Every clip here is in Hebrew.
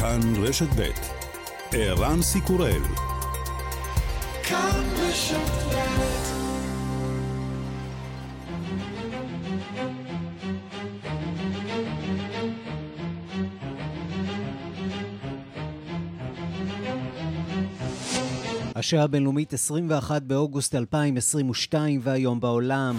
כאן רשת ב' ערן סיקורל כאן רשת השעה הבינלאומית 21 באוגוסט 2022 והיום בעולם.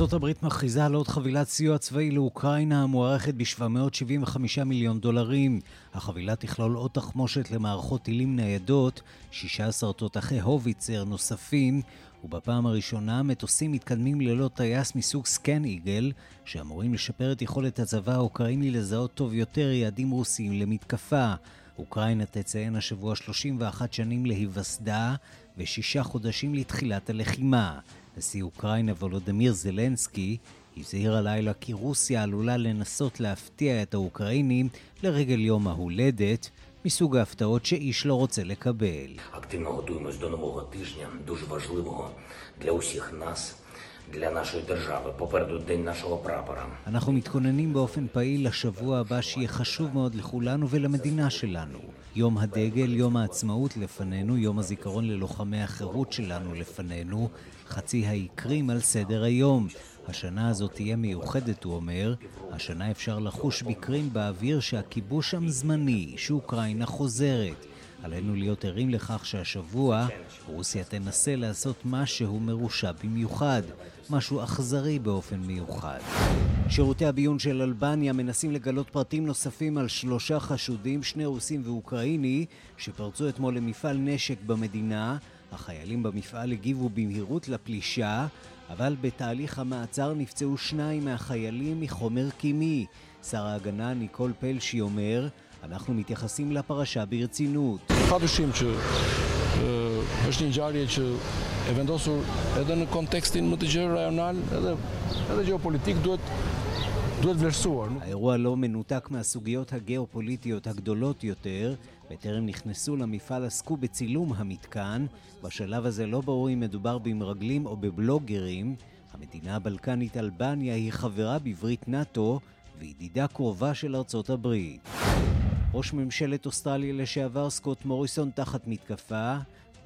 ארה"ב מכריזה על עוד חבילת סיוע צבאי לאוקראינה המוערכת ב-775 מיליון דולרים. החבילה תכלול עוד תחמושת למערכות טילים ניידות, 16 תותחי הוביצר נוספים, ובפעם הראשונה מטוסים מתקדמים ללא טייס מסוג סקן איגל, שאמורים לשפר את יכולת הצבא האוקראיני לזהות טוב יותר יעדים רוסיים למתקפה. אוקראינה תציין השבוע 31 שנים להיווסדה ושישה חודשים לתחילת הלחימה. נשיא אוקראינה וולודמיר זלנסקי הזהיר הלילה כי רוסיה עלולה לנסות להפתיע את האוקראינים לרגל יום ההולדת, מסוג ההפתעות שאיש לא רוצה לקבל. אנחנו מתכוננים באופן פעיל לשבוע הבא שיהיה חשוב מאוד לכולנו ולמדינה שלנו. יום הדגל, יום העצמאות לפנינו, יום הזיכרון ללוחמי החירות שלנו לפנינו, חצי האי קרים על סדר היום. השנה הזאת תהיה מיוחדת, הוא אומר. השנה אפשר לחוש בקרים באוויר שהכיבוש שם זמני, שאוקראינה חוזרת. עלינו להיות ערים לכך שהשבוע רוסיה תנסה לעשות משהו מרושע במיוחד, משהו אכזרי באופן מיוחד. שירותי הביון של אלבניה מנסים לגלות פרטים נוספים על שלושה חשודים, שני רוסים ואוקראיני, שפרצו אתמול למפעל נשק במדינה. החיילים במפעל הגיבו במהירות לפלישה, אבל בתהליך המעצר נפצעו שניים מהחיילים מחומר קימי. שר ההגנה ניקול פלשי אומר, אנחנו מתייחסים לפרשה ברצינות. Pavyzdžiui, që është një ngjarje që e vendosur edhe në kontekstin më të gjerë rajonal, edhe edhe geopolitik duhet duhet vlerësuar. האירוע לא מנותק מהסוגיות הגיאופוליטיות הגדולות יותר. בטרם נכנסו למפעל עסקו בצילום המתקן. בשלב הזה לא ברור אם מדובר במרגלים או בבלוגרים. המדינה הבלקנית אלבניה היא חברה בברית נאט"ו וידידה קרובה של ארצות הברית. ראש ממשלת אוסטרליה לשעבר סקוט מוריסון תחת מתקפה,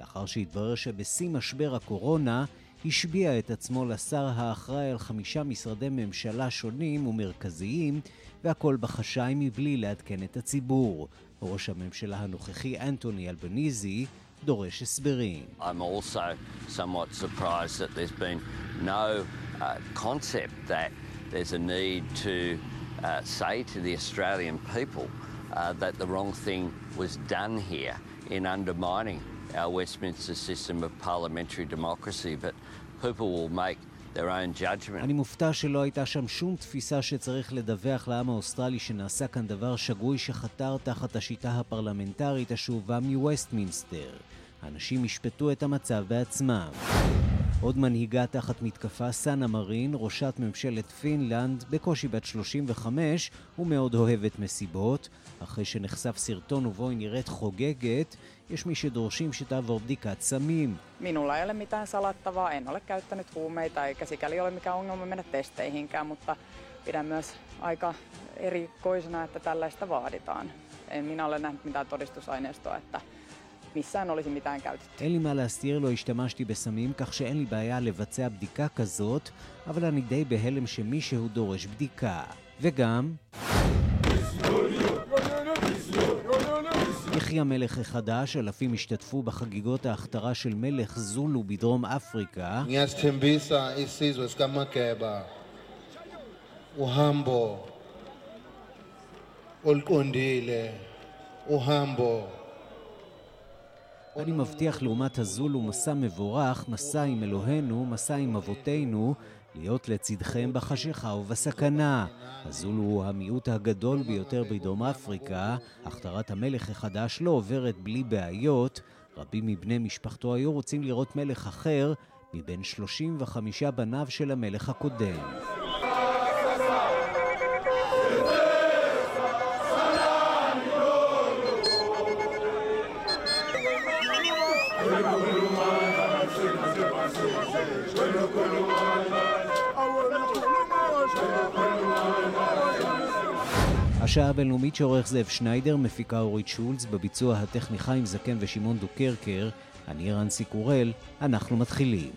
לאחר שהתברר שבשיא משבר הקורונה השביע את עצמו לשר האחראי על חמישה משרדי ממשלה שונים ומרכזיים, והכל בחשאי מבלי לעדכן את הציבור. ראש הממשלה הנוכחי אנטוני אלבניזי דורש הסברים. I'm also somewhat surprised that there's been no uh, concept that there's a need to uh, say to the Australian people uh, that the wrong thing was done here in undermining our Westminster system of parliamentary democracy, but people will make their own judgment. אני מופתע שלא הייתה שם שום תפיסה שצריך לדווח לעם האוסטרלי שנעשה כאן דבר שגוי שחתר תחת השיטה הפרלמנטרית השאובה מווסטמינסטר. האנשים ישפטו את המצב בעצמם. עוד מנהיגה תחת מתקפה, סאנה מרין, ראשת ממשלת פינלנד, בקושי בת 35 ומאוד אוהבת מסיבות. אחרי שנחשף סרטון ובו היא נראית חוגגת, יש מי שדורשים שתעבור בדיקת סמים. Minulla ei ole mitään salattavaa, en ole käyttänyt huumeita eikä sikäli ole mikään ongelma mennä testeihinkään, mutta pidän myös aika erikoisena, että tällaista vaaditaan. En minä ole nähnyt mitään todistusaineistoa, että missään olisi mitään käytetty. אין לי מה להסתיר, לא השתמשתי בסמים, כך שאין לי בעיה לבצע בדיקה כזאת, אבל אני די בהלם שמישהו דורש בדיקה. וגם... יחי המלך החדש, אלפים השתתפו בחגיגות ההכתרה של מלך זולו בדרום אפריקה. uhambo oluqondile uhambo אני מבטיח לעומת הזולו מסע מבורך, מסע עם אלוהינו, מסע עם אבותינו, להיות לצדכם בחשיכה ובסכנה. הזולו הוא המיעוט הגדול ביותר בדרום אפריקה, הכתרת המלך החדש לא עוברת בלי בעיות. רבים מבני משפחתו היו רוצים לראות מלך אחר מבין 35 בניו של המלך הקודם. השעה הבינלאומית שעורך זאב שניידר, מפיקה אורית שולץ, בביצוע הטכני חיים זקן ושמעון דוקרקר, אני רנסי קורל, אנחנו מתחילים.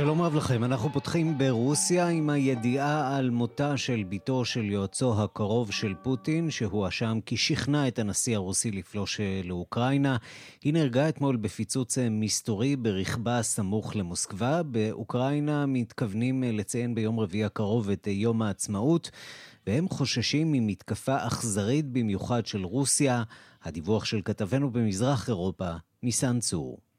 שלום רב לכם, אנחנו פותחים ברוסיה עם הידיעה על מותה של בתו של יועצו הקרוב של פוטין, שהואשם כי שכנע את הנשיא הרוסי לפלוש אה, לאוקראינה. היא נהרגה אתמול בפיצוץ אה, מסתורי ברכבה סמוך למוסקבה. באוקראינה מתכוונים אה, לציין ביום רביעי הקרוב את יום העצמאות, והם חוששים ממתקפה אכזרית במיוחד של רוסיה. הדיווח של כתבנו במזרח אירופה, ניסן צור.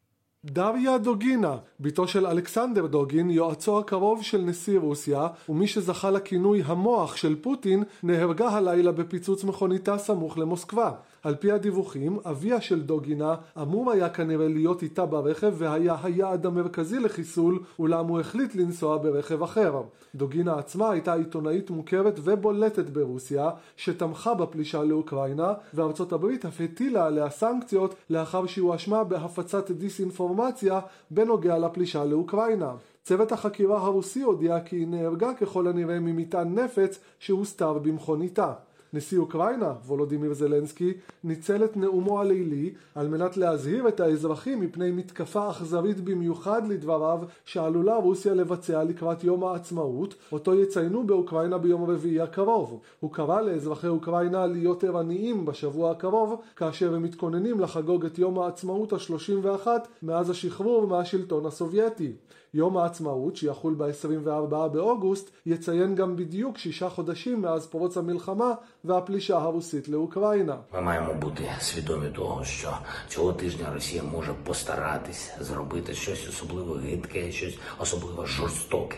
דריה דוגינה, בתו של אלכסנדר דוגין, יועצו הקרוב של נשיא רוסיה, ומי שזכה לכינוי המוח של פוטין, נהרגה הלילה בפיצוץ מכוניתה סמוך למוסקבה. על פי הדיווחים, אביה של דוגינה אמור היה כנראה להיות איתה ברכב והיה היעד המרכזי לחיסול, אולם הוא החליט לנסוע ברכב אחר. דוגינה עצמה הייתה עיתונאית מוכרת ובולטת ברוסיה, שתמכה בפלישה לאוקראינה, וארצות הברית אף הטילה עליה סנקציות לאחר שהיא הואשמה בהפצת דיסאינפורמציה בנוגע לפלישה לאוקראינה. צוות החקירה הרוסי הודיע כי היא נהרגה ככל הנראה ממטען נפץ שהוסתר במכוניתה. נשיא אוקראינה, וולודימיר זלנסקי, ניצל את נאומו הלילי על מנת להזהיר את האזרחים מפני מתקפה אכזרית במיוחד לדבריו שעלולה רוסיה לבצע לקראת יום העצמאות, אותו יציינו באוקראינה ביום רביעי הקרוב. הוא קרא לאזרחי אוקראינה להיות ערניים בשבוע הקרוב, כאשר הם מתכוננים לחגוג את יום העצמאות ה-31 מאז השחרור מהשלטון הסובייטי. יום העצמאות, שיחול ב-24 באוגוסט, יציין גם בדיוק שישה חודשים מאז פרוץ המלחמה והפלישה הרוסית לאוקראינה. маємо бути свідомі того, що цього тижня Росія може постаратись зробити щось особливо гидке, щось особливо жорстоке.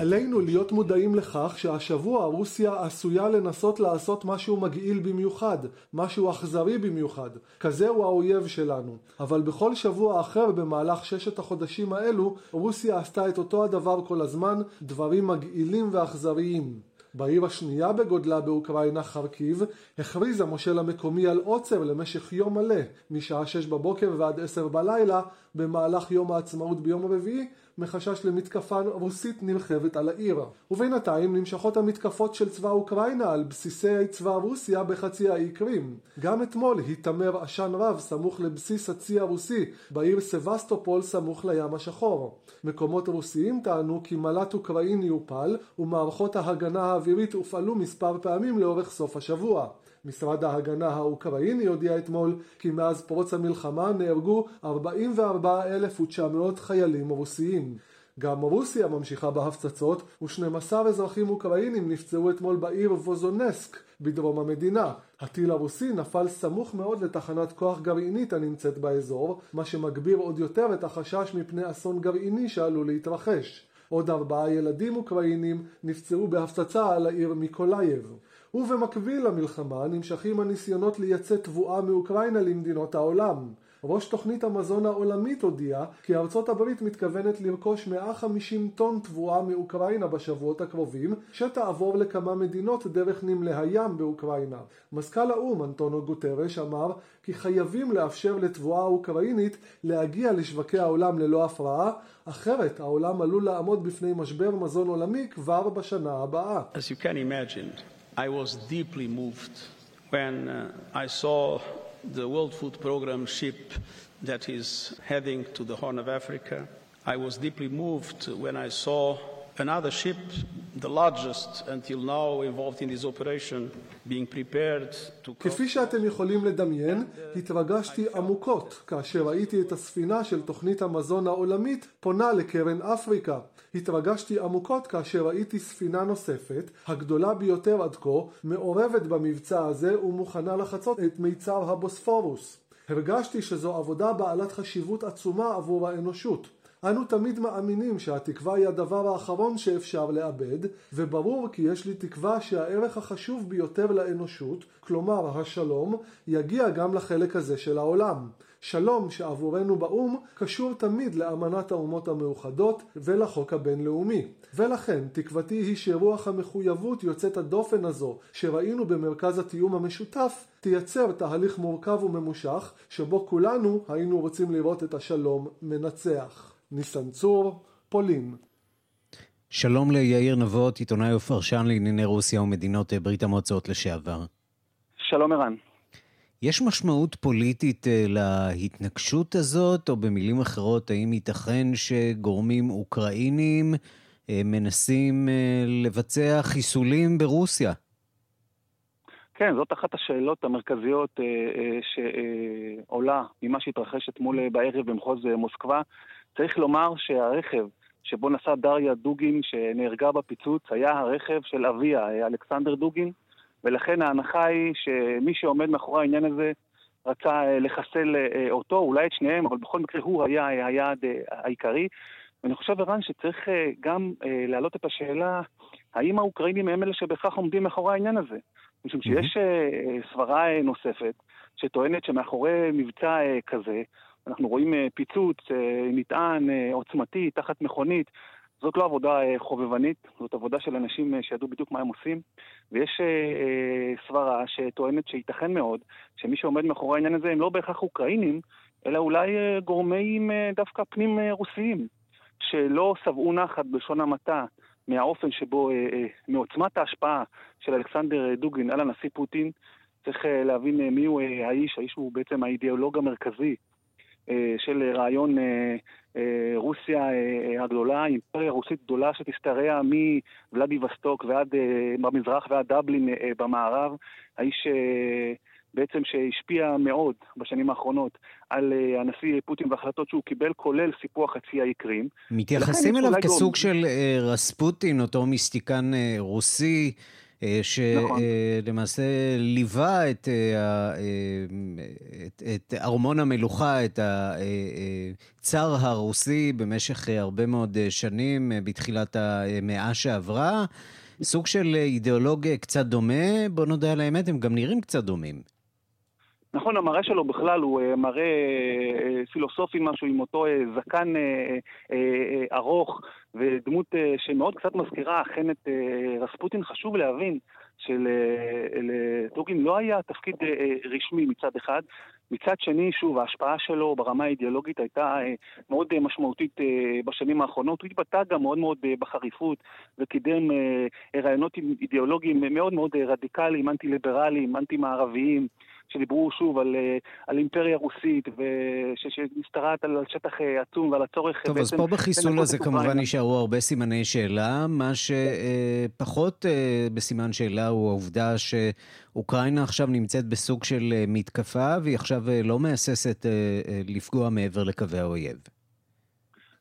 עלינו להיות מודעים לכך שהשבוע רוסיה עשויה לנסות לעשות משהו מגעיל במיוחד, משהו אכזרי במיוחד. כזה הוא האויב שלנו. אבל בכל שבוע אחר במהלך ששת החודשים האלו, רוסיה עשתה את אותו הדבר כל הזמן, דברים מגעילים ואכזריים. בעיר השנייה בגודלה באוקראינה, חרקיב, הכריז המושל המקומי על עוצר למשך יום מלא, משעה 6 בבוקר ועד 10 בלילה, במהלך יום העצמאות ביום הרביעי, מחשש למתקפה רוסית נרחבת על העיר. ובינתיים נמשכות המתקפות של צבא אוקראינה על בסיסי צבא רוסיה בחצי האי קרים. גם אתמול היתמר עשן רב סמוך לבסיס הצי הרוסי בעיר סבסטופול סמוך לים השחור. מקורות רוסיים טענו כי מל"ט אוקראיני הופל ומערכות ההגנה האווירית הופעלו מספר פעמים לאורך סוף השבוע. משרד ההגנה האוקראיני הודיע אתמול כי מאז פרוץ המלחמה נהרגו 44,900 חיילים רוסיים. גם רוסיה ממשיכה בהפצצות ו-12 אזרחים אוקראינים נפצעו אתמול בעיר ווזנסנסק בדרום המדינה. הטיל הרוסי נפל סמוך מאוד לתחנת כוח גרעינית הנמצאת באזור, מה שמגביר עוד יותר את החשש מפני אסון גרעיני שעלול להתרחש. עוד ארבעה ילדים אוקראינים נפצעו בהפצצה על העיר מיקולייב. ובמקביל למלחמה נמשכים הניסיונות לייצא תבואה מאוקראינה למדינות העולם. ראש תוכנית המזון העולמית הודיע כי ארצות הברית מתכוונת לרכוש 150 טון תבואה מאוקראינה בשבועות הקרובים, שתעבור לכמה מדינות דרך נמלי הים באוקראינה. מזכ"ל האו"ם אנטונו גוטרש אמר כי חייבים לאפשר לתבואה האוקראינית להגיע לשווקי העולם ללא הפרעה, אחרת העולם עלול לעמוד בפני משבר מזון עולמי כבר בשנה הבאה. As you can imagine, I was deeply moved when uh, I saw the World Food Programme ship that is heading to the Horn of Africa. I was deeply moved when I saw another ship, largest until now involved in this operation, being prepared to... כפי שאתם יכולים לדמיין, התרגשתי עמוקות כאשר ראיתי את הספינה של תוכנית המזון העולמית פונה לקרן אפריקה. התרגשתי עמוקות כאשר ראיתי ספינה נוספת, הגדולה ביותר עד כה, מעורבת במבצע הזה ומוכנה לחצות את מיצר הבוספורוס. הרגשתי שזו עבודה בעלת חשיבות עצומה עבור האנושות. אנו תמיד מאמינים שהתקווה היא הדבר האחרון שאפשר לאבד, וברור כי יש לי תקווה שהערך החשוב ביותר לאנושות, כלומר השלום, יגיע גם לחלק הזה של העולם. שלום שעבורנו באו"ם קשור תמיד לאמנת האומות המאוחדות ולחוק הבינלאומי. ולכן תקוותי היא שרוח המחויבות יוצאת הדופן הזו שראינו במרכז התיאום המשותף תייצר תהליך מורכב וממושך שבו כולנו היינו רוצים לראות את השלום מנצח. ניסן צור, פולין. שלום ליאיר נבות, עיתונאי ופרשן לענייני רוסיה ומדינות ברית המועצות לשעבר. שלום ערן. יש משמעות פוליטית אה, להתנגשות הזאת, או במילים אחרות, האם ייתכן שגורמים אוקראינים אה, מנסים אה, לבצע חיסולים ברוסיה? כן, זאת אחת השאלות המרכזיות שעולה ממה שהתרחש אתמול בערב במחוז מוסקבה. צריך לומר שהרכב שבו נסע דריה דוגין, שנהרגה בפיצוץ, היה הרכב של אביה, אלכסנדר דוגין, ולכן ההנחה היא שמי שעומד מאחורי העניין הזה רצה אה, לחסל אה, אותו, אולי את שניהם, אבל בכל מקרה הוא היה היעד אה, העיקרי. ואני חושב, ערן, שצריך גם להעלות את השאלה, האם האוקראינים הם אלה שבהכרח עומדים מאחורי העניין הזה? משום שיש סברה נוספת שטוענת שמאחורי מבצע כזה, אנחנו רואים פיצוץ, נטען, עוצמתי, תחת מכונית, זאת לא עבודה אה, חובבנית, זאת עבודה של אנשים אה, שידעו בדיוק מה הם עושים, ויש אה, סברה שטוענת שייתכן מאוד שמי שעומד מאחורי העניין הזה הם לא בהכרח אוקראינים, אלא אולי גורמים דווקא פנים רוסיים, שלא שבעו נחת בלשון המעטה מהאופן שבו, מעוצמת ההשפעה של אלכסנדר דוגין על הנשיא פוטין. צריך להבין מי הוא האיש, האיש הוא בעצם האידיאולוג המרכזי אה, של רעיון אה, אה, רוסיה הגדולה, אימפריה רוסית גדולה שתשתרע מוולדיווסטוק ועד במזרח ועד דבלין במערב. האיש בעצם שהשפיע מאוד בשנים האחרונות על הנשיא פוטין והחלטות שהוא קיבל, כולל סיפוח חצי האי קרים. מתייחסים אליו כסוג גורם... של רספוטין, אותו מיסטיקן רוסי. אה, שלמעשה נכון. ליווה את, אה, אה, את, את ארמון המלוכה, את הצאר הרוסי במשך הרבה מאוד שנים, בתחילת המאה שעברה. סוג של אידיאולוגיה קצת דומה, בוא נודה על האמת, הם גם נראים קצת דומים. נכון, המראה שלו בכלל הוא מראה פילוסופי משהו עם אותו זקן ארוך ודמות שמאוד קצת מזכירה אכן את רספוטין. חשוב להבין שלטוגין לא היה תפקיד רשמי מצד אחד, מצד שני, שוב, ההשפעה שלו ברמה האידיאולוגית הייתה מאוד משמעותית בשנים האחרונות. הוא התבטא גם מאוד מאוד בחריפות וקידם רעיונות אידיאולוגיים מאוד מאוד רדיקליים, אנטי-ליברליים, אנטי-מערביים. שדיברו שוב על, אה, על אימפריה רוסית, שמשתרעת על שטח אה, עצום ועל הצורך... טוב, אז פה בחיסול הזה כמובן נשארו הרבה סימני שאלה. מה שפחות אה, בסימן שאלה הוא העובדה שאוקראינה עכשיו נמצאת בסוג של מתקפה, והיא עכשיו לא מהססת לפגוע מעבר לקווי האויב.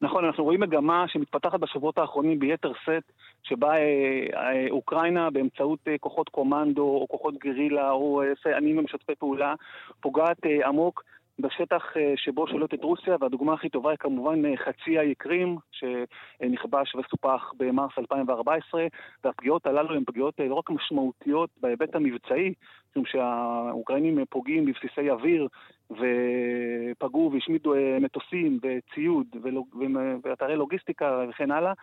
נכון, אנחנו רואים מגמה שמתפתחת בשבועות האחרונים ביתר שאת, שבה אה, אה, אוקראינה באמצעות אה, כוחות קומנדו או כוחות גרילה או סייענים ומשתפי פעולה פוגעת עמוק בשטח שבו שולטת רוסיה, והדוגמה הכי טובה היא כמובן חצי האי קרים, שנכבש וסופח במרס 2014, והפגיעות הללו הן פגיעות לא רק משמעותיות בהיבט המבצעי, משום שהאוקראינים פוגעים בבסיסי אוויר ופגעו והשמידו אה, מטוסים וציוד ואתרי לוגיסטיקה וכן הלאה,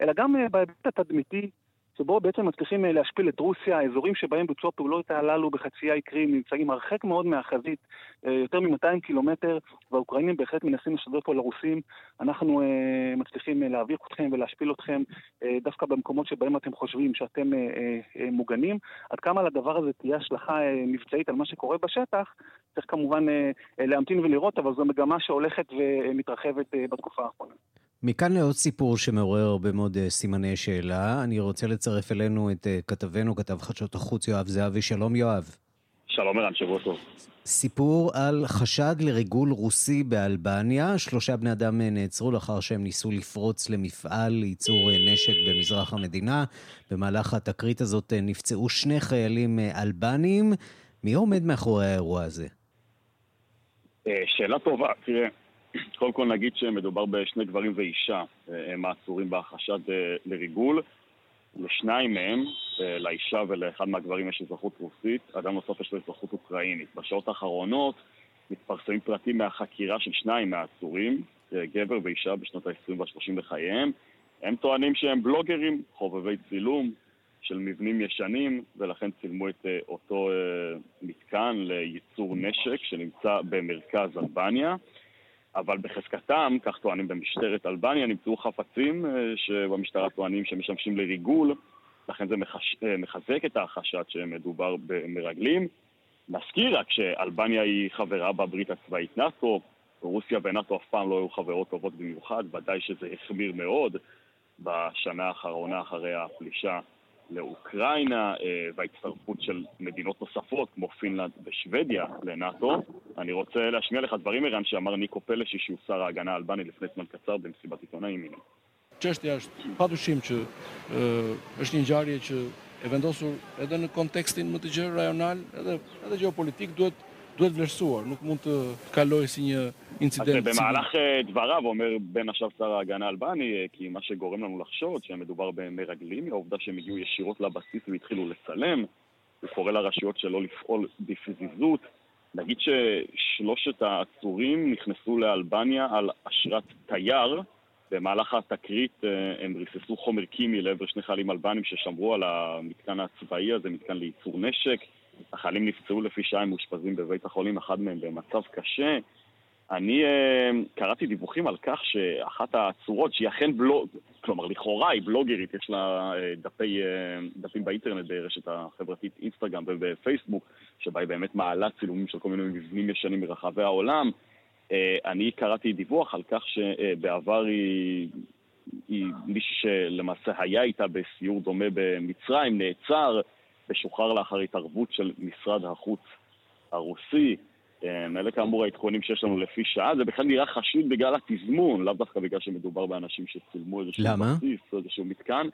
אלא גם אה, בהיבט התדמיתי שבו בעצם מצליחים אה, להשפיל את רוסיה, האזורים שבהם בוצעו הפעולות הללו בחצי האי קרים נמצאים הרחק מאוד מהחזית, אה, יותר מ-200 קילומטר, והאוקראינים בהחלט מנסים לשדר פה לרוסים. אנחנו uh, מצליחים uh, להביך אתכם ולהשפיל אתכם דווקא במקומות שבהם אתם חושבים שאתם מוגנים. עד כמה לדבר הזה תהיה השלכה מבצעית על מה שקורה בשטח, צריך כמובן להמתין ולראות, אבל זו מגמה שהולכת ומתרחבת בתקופה האחרונה. מכאן לעוד סיפור שמעורר הרבה מאוד אה, סימני שאלה. אני רוצה לצרף אלינו את אה, כתבנו, כתב חדשות החוץ יואב זהבי. שלום יואב. שלום ערן, שבוע טוב. סיפור על חשד לריגול רוסי באלבניה. שלושה בני אדם אה, נעצרו לאחר שהם ניסו לפרוץ למפעל לייצור נשק במזרח המדינה. במהלך התקרית הזאת נפצעו שני חיילים אלבנים. מי עומד מאחורי האירוע הזה? שאלה טובה. תראה, קודם כל נגיד שמדובר בשני גברים ואישה, הם העצורים בהחשד לריגול. לשניים מהם, לאישה ולאחד מהגברים יש אזרחות רוסית, אדם נוסף יש לו אזרחות אוקראינית. בשעות האחרונות מתפרסמים פרטים מהחקירה של שניים מהעצורים, גבר ואישה בשנות ה-20 וה-30 בחייהם. הם טוענים שהם בלוגרים, חובבי צילום של מבנים ישנים, ולכן צילמו את אה, אותו אה, מתקן לייצור נשק שנמצא במרכז אלבניה. אבל בחזקתם, כך טוענים במשטרת אלבניה, נמצאו חפצים אה, שבמשטרה טוענים שמשמשים לריגול, לכן זה מחש... מחזק את החשד שמדובר במרגלים. נזכיר רק שאלבניה היא חברה בברית הצבאית נאט"ו, רוסיה ונאט"ו אף פעם לא היו חברות טובות במיוחד, ודאי שזה החמיר מאוד בשנה האחרונה אחרי הפלישה לאוקראינה אה, וההצטרפות של מדינות נוספות כמו פינלנד ושוודיה לנאט"ו. אני רוצה להשמיע לך דברים, ערן, שאמר ניקו פלשי שהוא שר ההגנה האלבני לפני זמן קצר במסיבת עיתונאים. Çështja është padyshim që është një ngjarje që e vendosur edhe në kontekstin më të gjerë rajonal, edhe edhe gjeopolitik duhet duhet vlerësuar, nuk mund të kaloj si një. אז במהלך דבריו אומר בין השאר שר ההגנה האלבני, כי מה שגורם לנו לחשוד שמדובר במרגלים, העובדה שהם הגיעו ישירות לבסיס והתחילו לצלם, הוא קורא לרשויות שלא לפעול בפזיזות. נגיד ששלושת העצורים נכנסו לאלבניה על אשרת תייר, במהלך התקרית הם ריססו חומר קימי לעבר שני חיילים אלבנים ששמרו על המתקן הצבאי הזה, מתקן לייצור נשק. החיילים נפצעו לפי שעה, הם מאושפזים בבית החולים, אחד מהם במצב קשה. אני uh, קראתי דיווחים על כך שאחת הצורות, שהיא אכן בלוג, כלומר לכאורה היא בלוגרית, יש לה uh, דפי, uh, דפים באינטרנט ברשת החברתית אינסטגרם ובפייסבוק, שבה היא באמת מעלה צילומים של כל מיני מבנים ישנים מרחבי העולם. Uh, אני קראתי דיווח על כך שבעבר היא, היא מישהו שלמעשה היה איתה בסיור דומה במצרים, נעצר, ושוחרר לאחר התערבות של משרד החוץ הרוסי. אלה כאמור העדכונים שיש לנו לפי שעה, זה בכלל נראה חשוד בגלל התזמון, לאו דווקא בגלל שמדובר באנשים שצילמו איזשהו בסיס או איזשהו מתקן.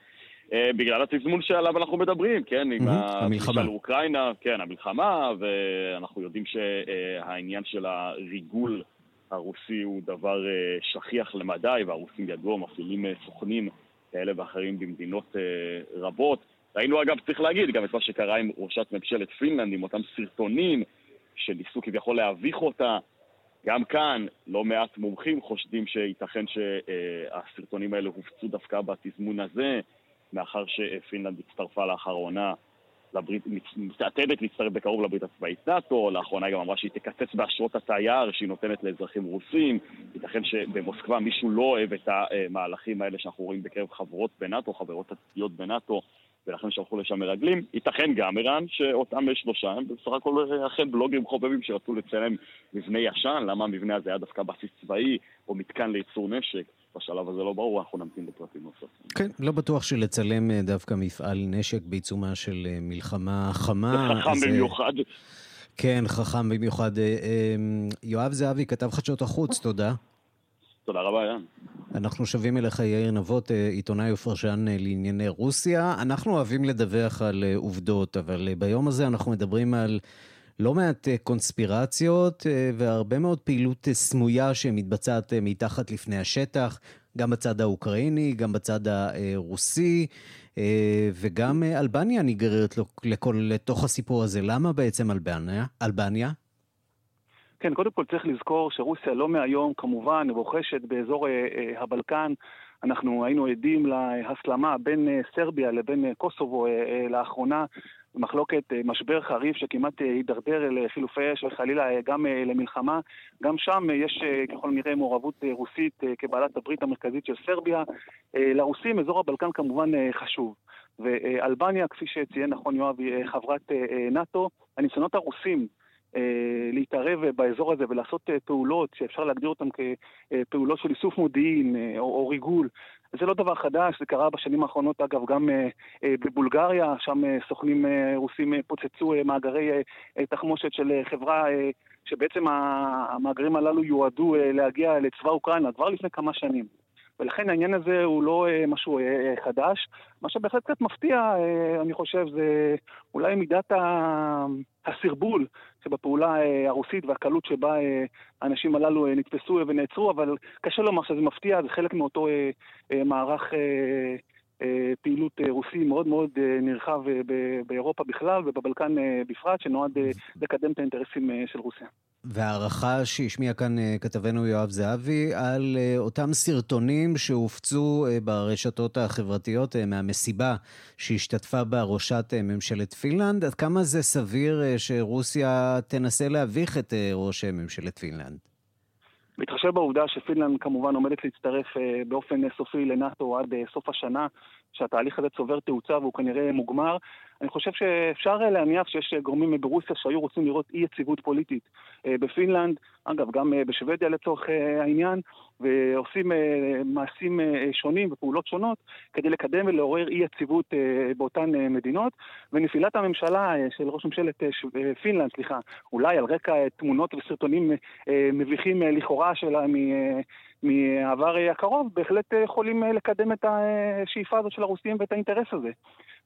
בגלל התזמון שעליו אנחנו מדברים, כן, עם המלחמה. של אוקראינה, כן, המלחמה, ואנחנו יודעים שהעניין של הריגול הרוסי הוא דבר שכיח למדי, והרוסים ידוע, מפעילים סוכנים כאלה ואחרים במדינות רבות. ראינו אגב, צריך להגיד, גם את מה שקרה עם ראשת ממשלת פינלנד, עם אותם סרטונים שניסו כביכול להביך אותה. גם כאן, לא מעט מומחים חושדים שייתכן שהסרטונים האלה הופצו דווקא בתזמון הזה, מאחר שפינלנד הצטרפה לאחרונה לברית, מתעתדת להצטרף בקרוב לברית הצבאית נאט"ו, לאחרונה גם אמרה שהיא תקצץ באשרות התייר שהיא נותנת לאזרחים רוסים, ייתכן שבמוסקבה מישהו לא אוהב את המהלכים האלה שאנחנו רואים בקרב חברות בנאט"ו, חברות עתידיות בנאט"ו, ולכן שלחו לשם מרגלים. ייתכן גם, ערן, שאותם שלושה הם בסך הכל אכן בלוגרים חובבים שרצו לצלם מבנה ישן, למה המבנה הזה היה דווקא בסיס צבאי או מתקן לייצור נשק. בשלב הזה לא ברור, אנחנו נמתין לפרטים נוספים. כן, לא בטוח שלצלם דווקא מפעל נשק בעיצומה של מלחמה חמה. זה חכם זה... במיוחד. כן, חכם במיוחד. יואב זהבי, כתב חדשות החוץ, תודה. תודה רבה, יאן. אנחנו שבים אליך, יאיר נבות, עיתונאי ופרשן לענייני רוסיה. אנחנו אוהבים לדווח על עובדות, אבל ביום הזה אנחנו מדברים על לא מעט קונספירציות והרבה מאוד פעילות סמויה שמתבצעת מתחת לפני השטח, גם בצד האוקראיני, גם בצד הרוסי, וגם אלבניה נגררת לתוך הסיפור הזה. למה בעצם אלבניה? אלבניה? כן, קודם כל צריך לזכור שרוסיה לא מהיום כמובן רוכשת באזור אה, הבלקן. אנחנו היינו עדים להסלמה בין אה, סרביה לבין אה, קוסובו אה, לאחרונה, מחלוקת, אה, משבר חריף שכמעט הידרדר לחילופי אש וחלילה גם אה, למלחמה. גם שם אה, יש אה, ככל נראה מעורבות אה, רוסית אה, כבעלת הברית המרכזית של סרביה. אה, לרוסים אזור הבלקן כמובן אה, חשוב. ואלבניה, כפי שציין נכון יואב, היא חברת אה, נאט"ו. הניסיונות הרוסים להתערב באזור הזה ולעשות פעולות שאפשר להגדיר אותן כפעולות של איסוף מודיעין או, או ריגול. זה לא דבר חדש, זה קרה בשנים האחרונות אגב גם בבולגריה, שם סוכנים רוסים פוצצו מאגרי תחמושת של חברה שבעצם המאגרים הללו יועדו להגיע לצבא אוקראינה כבר לפני כמה שנים. ולכן העניין הזה הוא לא משהו חדש. מה שבהחלט קצת מפתיע, אני חושב, זה אולי מידת הסרבול שבפעולה הרוסית והקלות שבה האנשים הללו נתפסו ונעצרו, אבל קשה לומר שזה מפתיע, זה חלק מאותו מערך פעילות רוסי מאוד מאוד נרחב באירופה בכלל ובבלקן בפרט, שנועד לקדם את האינטרסים של רוסיה. והערכה שהשמיע כאן כתבנו יואב זהבי על אותם סרטונים שהופצו ברשתות החברתיות מהמסיבה שהשתתפה בה ראשת ממשלת פינלנד, עד כמה זה סביר שרוסיה תנסה להביך את ראש ממשלת פינלנד? בהתחשב בעובדה שפינלנד כמובן עומדת להצטרף באופן סופי לנאט"ו עד סוף השנה, שהתהליך הזה צובר תאוצה והוא כנראה מוגמר, אני חושב שאפשר להניח שיש גורמים ברוסיה שהיו רוצים לראות אי יציבות פוליטית בפינלנד, אגב גם בשוודיה לצורך העניין, ועושים מעשים שונים ופעולות שונות כדי לקדם ולעורר אי יציבות באותן מדינות. ונפילת הממשלה של ראש ממשלת פינלנד, סליחה, אולי על רקע תמונות וסרטונים מביכים לכאורה שלה מהעבר הקרוב, בהחלט יכולים לקדם את השאיפה הזאת של הרוסים ואת האינטרס הזה.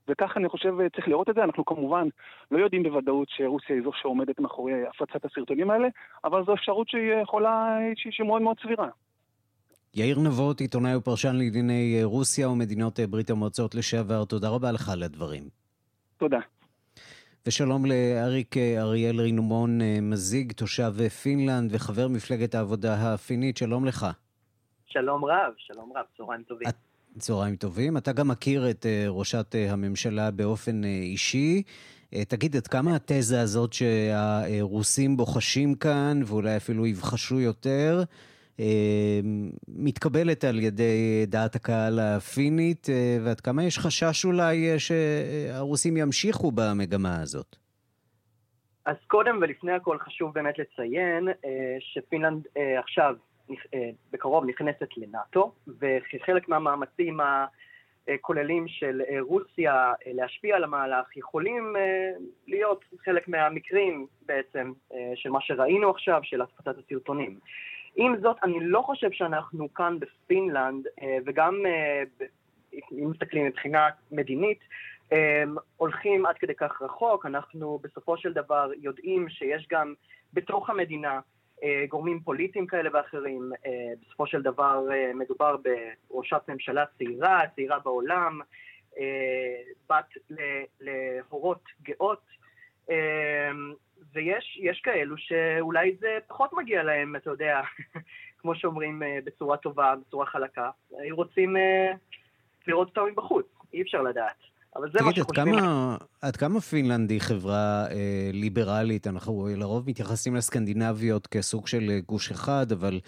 וכך אני חושב צריך לראות את זה. אנחנו כמובן לא יודעים בוודאות שרוסיה היא זו שעומדת מאחורי הפצת הסרטונים האלה, אבל זו אפשרות שהיא יכולה, שהיא מאוד מאוד סבירה. יאיר נבות, עיתונאי ופרשן לענייני רוסיה ומדינות ברית המועצות לשעבר, תודה רבה לך על הדברים. תודה. ושלום לאריק אריאל רינומון מזיג, תושב פינלנד וחבר מפלגת העבודה הפינית, שלום לך. שלום רב, שלום רב, צהריים טובים. צהריים טובים. אתה גם מכיר את ראשת הממשלה באופן אישי. תגיד, עד כמה התזה הזאת שהרוסים בוחשים כאן, ואולי אפילו יבחשו יותר, מתקבלת על ידי דעת הקהל הפינית, ועד כמה יש חשש אולי שהרוסים ימשיכו במגמה הזאת? אז קודם ולפני הכל חשוב באמת לציין שפינלנד עכשיו בקרוב נכנסת לנאט"ו, וכחלק מהמאמצים הכוללים של רוסיה להשפיע על המהלך, יכולים להיות חלק מהמקרים בעצם של מה שראינו עכשיו, של הפצת הסרטונים. עם זאת, אני לא חושב שאנחנו כאן בפינלנד, וגם אם מסתכלים מבחינה מדינית, הולכים עד כדי כך רחוק. אנחנו בסופו של דבר יודעים שיש גם בתוך המדינה גורמים פוליטיים כאלה ואחרים. בסופו של דבר מדובר בראשת ממשלה צעירה, צעירה בעולם, בת להורות גאות, ויש כאלו שאולי זה פחות מגיע להם, אתה יודע, כמו שאומרים בצורה טובה, בצורה חלקה. היו רוצים לראות אותם מבחוץ, אי אפשר לדעת. אבל זה תגיד, מה שחושבים... תגיד, עד כמה פינלנד היא חברה אה, ליברלית? אנחנו לרוב מתייחסים לסקנדינביות כסוג של גוש אחד, אבל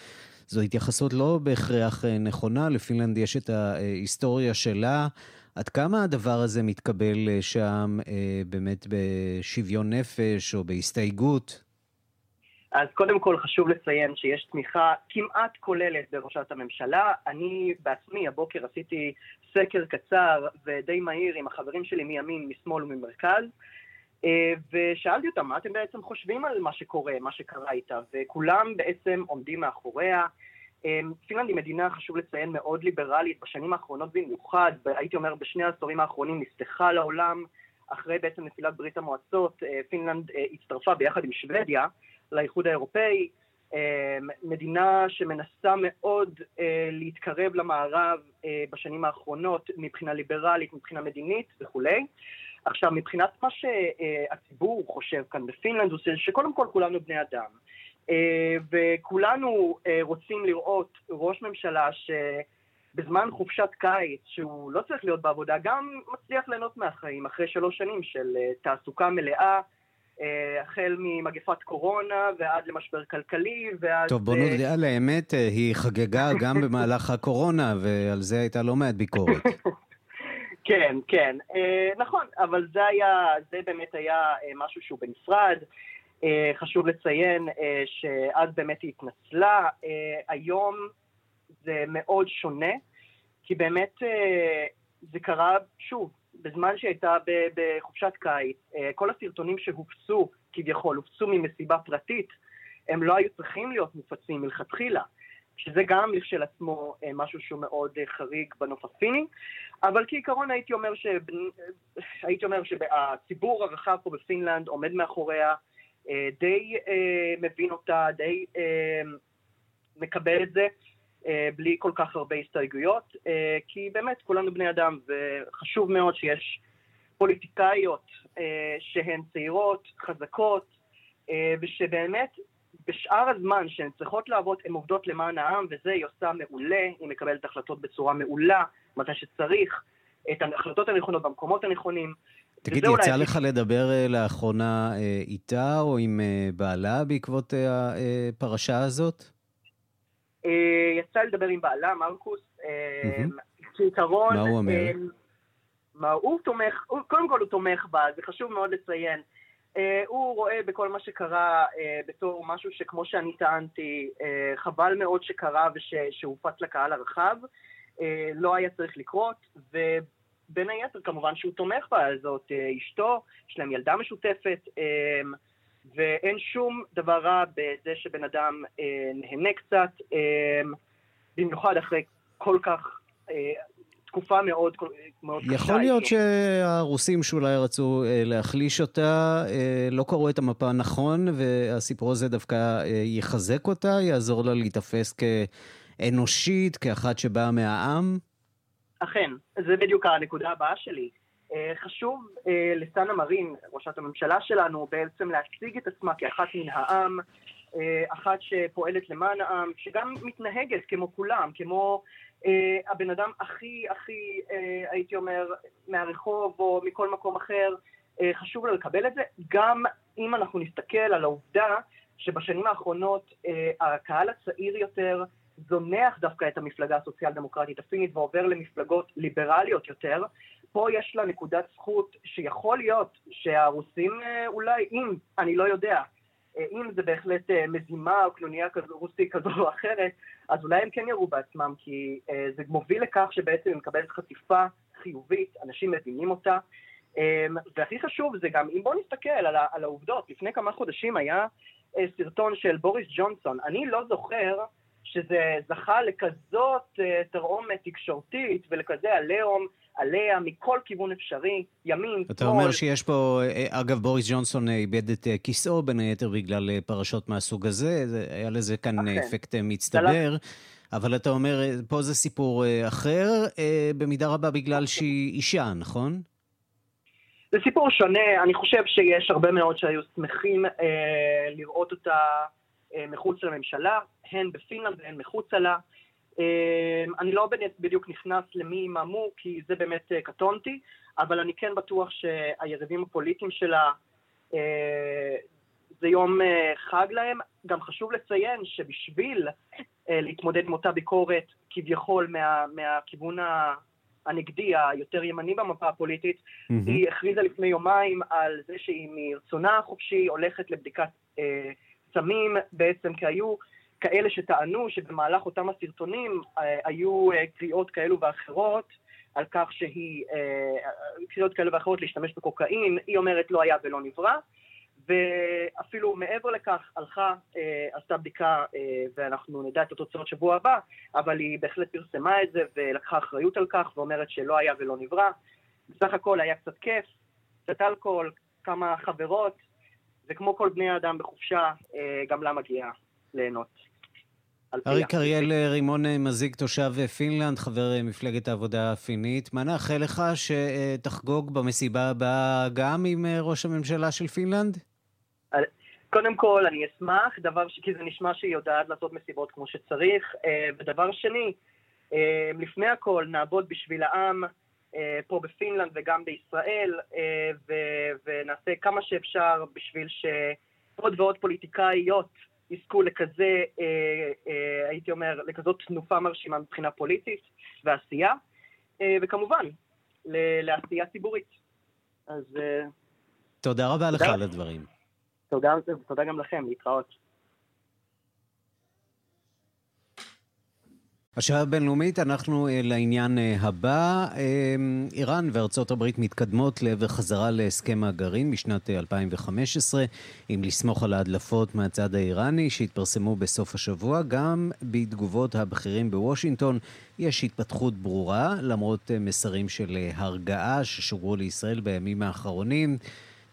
זו התייחסות לא בהכרח אה, נכונה. לפינלנד יש את ההיסטוריה שלה. עד כמה הדבר הזה מתקבל אה, שם אה, באמת בשוויון נפש או בהסתייגות? אז קודם כל חשוב לציין שיש תמיכה כמעט כוללת בראשת הממשלה. אני בעצמי הבוקר עשיתי סקר קצר ודי מהיר עם החברים שלי מימין, משמאל וממרכז, ושאלתי אותם מה אתם בעצם חושבים על מה שקורה, מה שקרה איתה, וכולם בעצם עומדים מאחוריה. פינלנד היא מדינה, חשוב לציין, מאוד ליברלית, בשנים האחרונות במיוחד, הייתי אומר בשני העשורים האחרונים, נפתחה לעולם, אחרי בעצם נפילת ברית המועצות, פינלנד הצטרפה ביחד עם שוודיה לאיחוד האירופאי, מדינה שמנסה מאוד להתקרב למערב בשנים האחרונות מבחינה ליברלית, מבחינה מדינית וכולי. עכשיו, מבחינת מה שהציבור חושב כאן בפינלנד, זה שקודם כל כולנו בני אדם. וכולנו רוצים לראות ראש ממשלה שבזמן חופשת קיץ, שהוא לא צריך להיות בעבודה, גם מצליח ליהנות מהחיים אחרי שלוש שנים של תעסוקה מלאה, החל ממגפת קורונה ועד למשבר כלכלי ועד... טוב, בוא נודה על האמת, היא חגגה גם במהלך הקורונה, ועל זה הייתה לא מעט ביקורת. כן, כן, נכון, אבל זה היה, זה באמת היה משהו שהוא בנפרד. חשוב לציין שאז באמת היא התנצלה. היום זה מאוד שונה, כי באמת זה קרה, שוב, בזמן שהייתה בחופשת קיץ, כל הסרטונים שהופצו, כביכול, הופצו ממסיבה פרטית, הם לא היו צריכים להיות מופצים מלכתחילה. שזה גם לכשלעצמו משהו שהוא מאוד חריג בנוף הפיני, אבל כעיקרון הייתי אומר, ש... הייתי אומר שהציבור הרחב פה בפינלנד עומד מאחוריה, די מבין אותה, די מקבל את זה. בלי כל כך הרבה הסתייגויות, כי באמת כולנו בני אדם וחשוב מאוד שיש פוליטיקאיות שהן צעירות, חזקות, ושבאמת בשאר הזמן שהן צריכות לעבוד, הן עובדות למען העם, וזה היא עושה מעולה, היא מקבלת החלטות בצורה מעולה, מתי שצריך, את ההחלטות הנכונות במקומות הנכונים. תגיד, יצא אולי... לך לדבר לאחרונה איתה או עם בעלה בעקבות הפרשה הזאת? יצא לדבר עם בעלה, מרקוס, כעיקרון... מה הוא אומר? מה הוא תומך, קודם כל הוא תומך בה, זה חשוב מאוד לציין. הוא רואה בכל מה שקרה בתור משהו שכמו שאני טענתי, חבל מאוד שקרה ושהופץ לקהל הרחב, לא היה צריך לקרות, ובין היתר כמובן שהוא תומך בה, זאת אשתו, יש להם ילדה משותפת, ואין שום דבר רע בזה שבן אדם אה, נהנה קצת, אה, במיוחד אחרי כל כך, אה, תקופה מאוד, מאוד קשה. יכול להיות שהרוסים שאולי רצו אה, להחליש אותה, אה, לא קראו את המפה נכון, והסיפור הזה דווקא אה, יחזק אותה, יעזור לה להיתפס כאנושית, כאחת שבאה מהעם? אכן, זה בדיוק הנקודה הבאה שלי. אה, חשוב אה, לסאנה מרין, ראשת הממשלה שלנו, בעצם להציג את עצמה כאחת מן העם, אה, אחת שפועלת למען העם, שגם מתנהגת כמו כולם, כמו הבן אדם הכי הכי, הייתי אומר, מהרחוב או מכל מקום אחר, חשוב לה לקבל את זה, גם אם אנחנו נסתכל על העובדה שבשנים האחרונות הקהל הצעיר יותר זונח דווקא את המפלגה הסוציאל דמוקרטית הפינית ועובר למפלגות ליברליות יותר, פה יש לה נקודת זכות שיכול להיות שהרוסים אה, אולי, אם, אני לא יודע, אה, אם זה בהחלט אה, מזימה או קנוניה כזו, רוסית כזו או אחרת, אז אולי הם כן יראו בעצמם, כי זה מוביל לכך שבעצם היא מקבלת חשיפה חיובית, אנשים מבינים אותה. והכי חשוב זה גם, אם בואו נסתכל על, על העובדות, לפני כמה חודשים היה סרטון של בוריס ג'ונסון, אני לא זוכר שזה זכה לכזאת תרעומת תקשורתית ולכזה עליהום עליה מכל כיוון אפשרי, ימין, אתה שמאל. אומר שיש פה, אה, אגב, בוריס ג'ונסון אה, איבד את אה, כיסאו בין היתר בגלל פרשות מהסוג הזה, היה לזה כאן אכן. אפקט מצטבר. אבל אתה אומר, פה זה סיפור אחר, במידה רבה בגלל שהיא אישה, נכון? זה סיפור שונה, אני חושב שיש הרבה מאוד שהיו שמחים אה, לראות אותה אה, מחוץ לממשלה, הן בפינלנד והן מחוצה לה. אמ, אני לא בדיוק נכנס למי מה כי זה באמת אה, קטונתי, אבל אני כן בטוח שהיריבים הפוליטיים שלה, אה, זה יום אה, חג להם. גם חשוב לציין שבשביל להתמודד עם אותה ביקורת, כביכול מה, מהכיוון הנגדי, היותר ימני במפה הפוליטית, mm-hmm. היא הכריזה לפני יומיים על זה שהיא מרצונה החופשי הולכת לבדיקת סמים, בעצם כי היו כאלה שטענו שבמהלך אותם הסרטונים אה, היו אה, קריאות כאלו ואחרות על כך שהיא, אה, קריאות כאלו ואחרות להשתמש בקוקאין, היא אומרת לא היה ולא נברא, ואפילו מעבר לכך הלכה, עשתה בדיקה ואנחנו נדע את התוצאות שבוע הבא, אבל היא בהחלט פרסמה את זה ולקחה אחריות על כך ואומרת שלא היה ולא נברא. בסך הכל היה קצת כיף, קצת אלכוהול, כמה חברות, וכמו כל בני האדם בחופשה, גם לה מגיע ליהנות. אריק אריאל רימון מזיג, תושב פינלנד, חבר מפלגת העבודה הפינית. מה נאחל לך שתחגוג במסיבה הבאה גם עם ראש הממשלה של פינלנד? קודם כל, אני אשמח, דבר ש... כי זה נשמע שהיא יודעת לעשות מסיבות כמו שצריך. אה, ודבר שני, אה, לפני הכל, נעבוד בשביל העם אה, פה בפינלנד וגם בישראל, ו... ונעשה כמה שאפשר בשביל שעוד ועוד פוליטיקאיות יזכו לכזה, אה, אה, הייתי אומר, לכזאת תנופה מרשימה מבחינה פוליטית ועשייה, אה, וכמובן, לעשייה ציבורית. אז... אה, תודה רבה לך על הדברים. תודה, תודה גם לכם, להתראות. השעה הבינלאומית, אנחנו אה, לעניין אה, הבא. אה, איראן וארצות הברית מתקדמות לעבר חזרה להסכם הגרעין משנת 2015, אם לסמוך על ההדלפות מהצד האיראני שהתפרסמו בסוף השבוע. גם בתגובות הבכירים בוושינגטון יש התפתחות ברורה, למרות מסרים של הרגעה ששוגרו לישראל בימים האחרונים.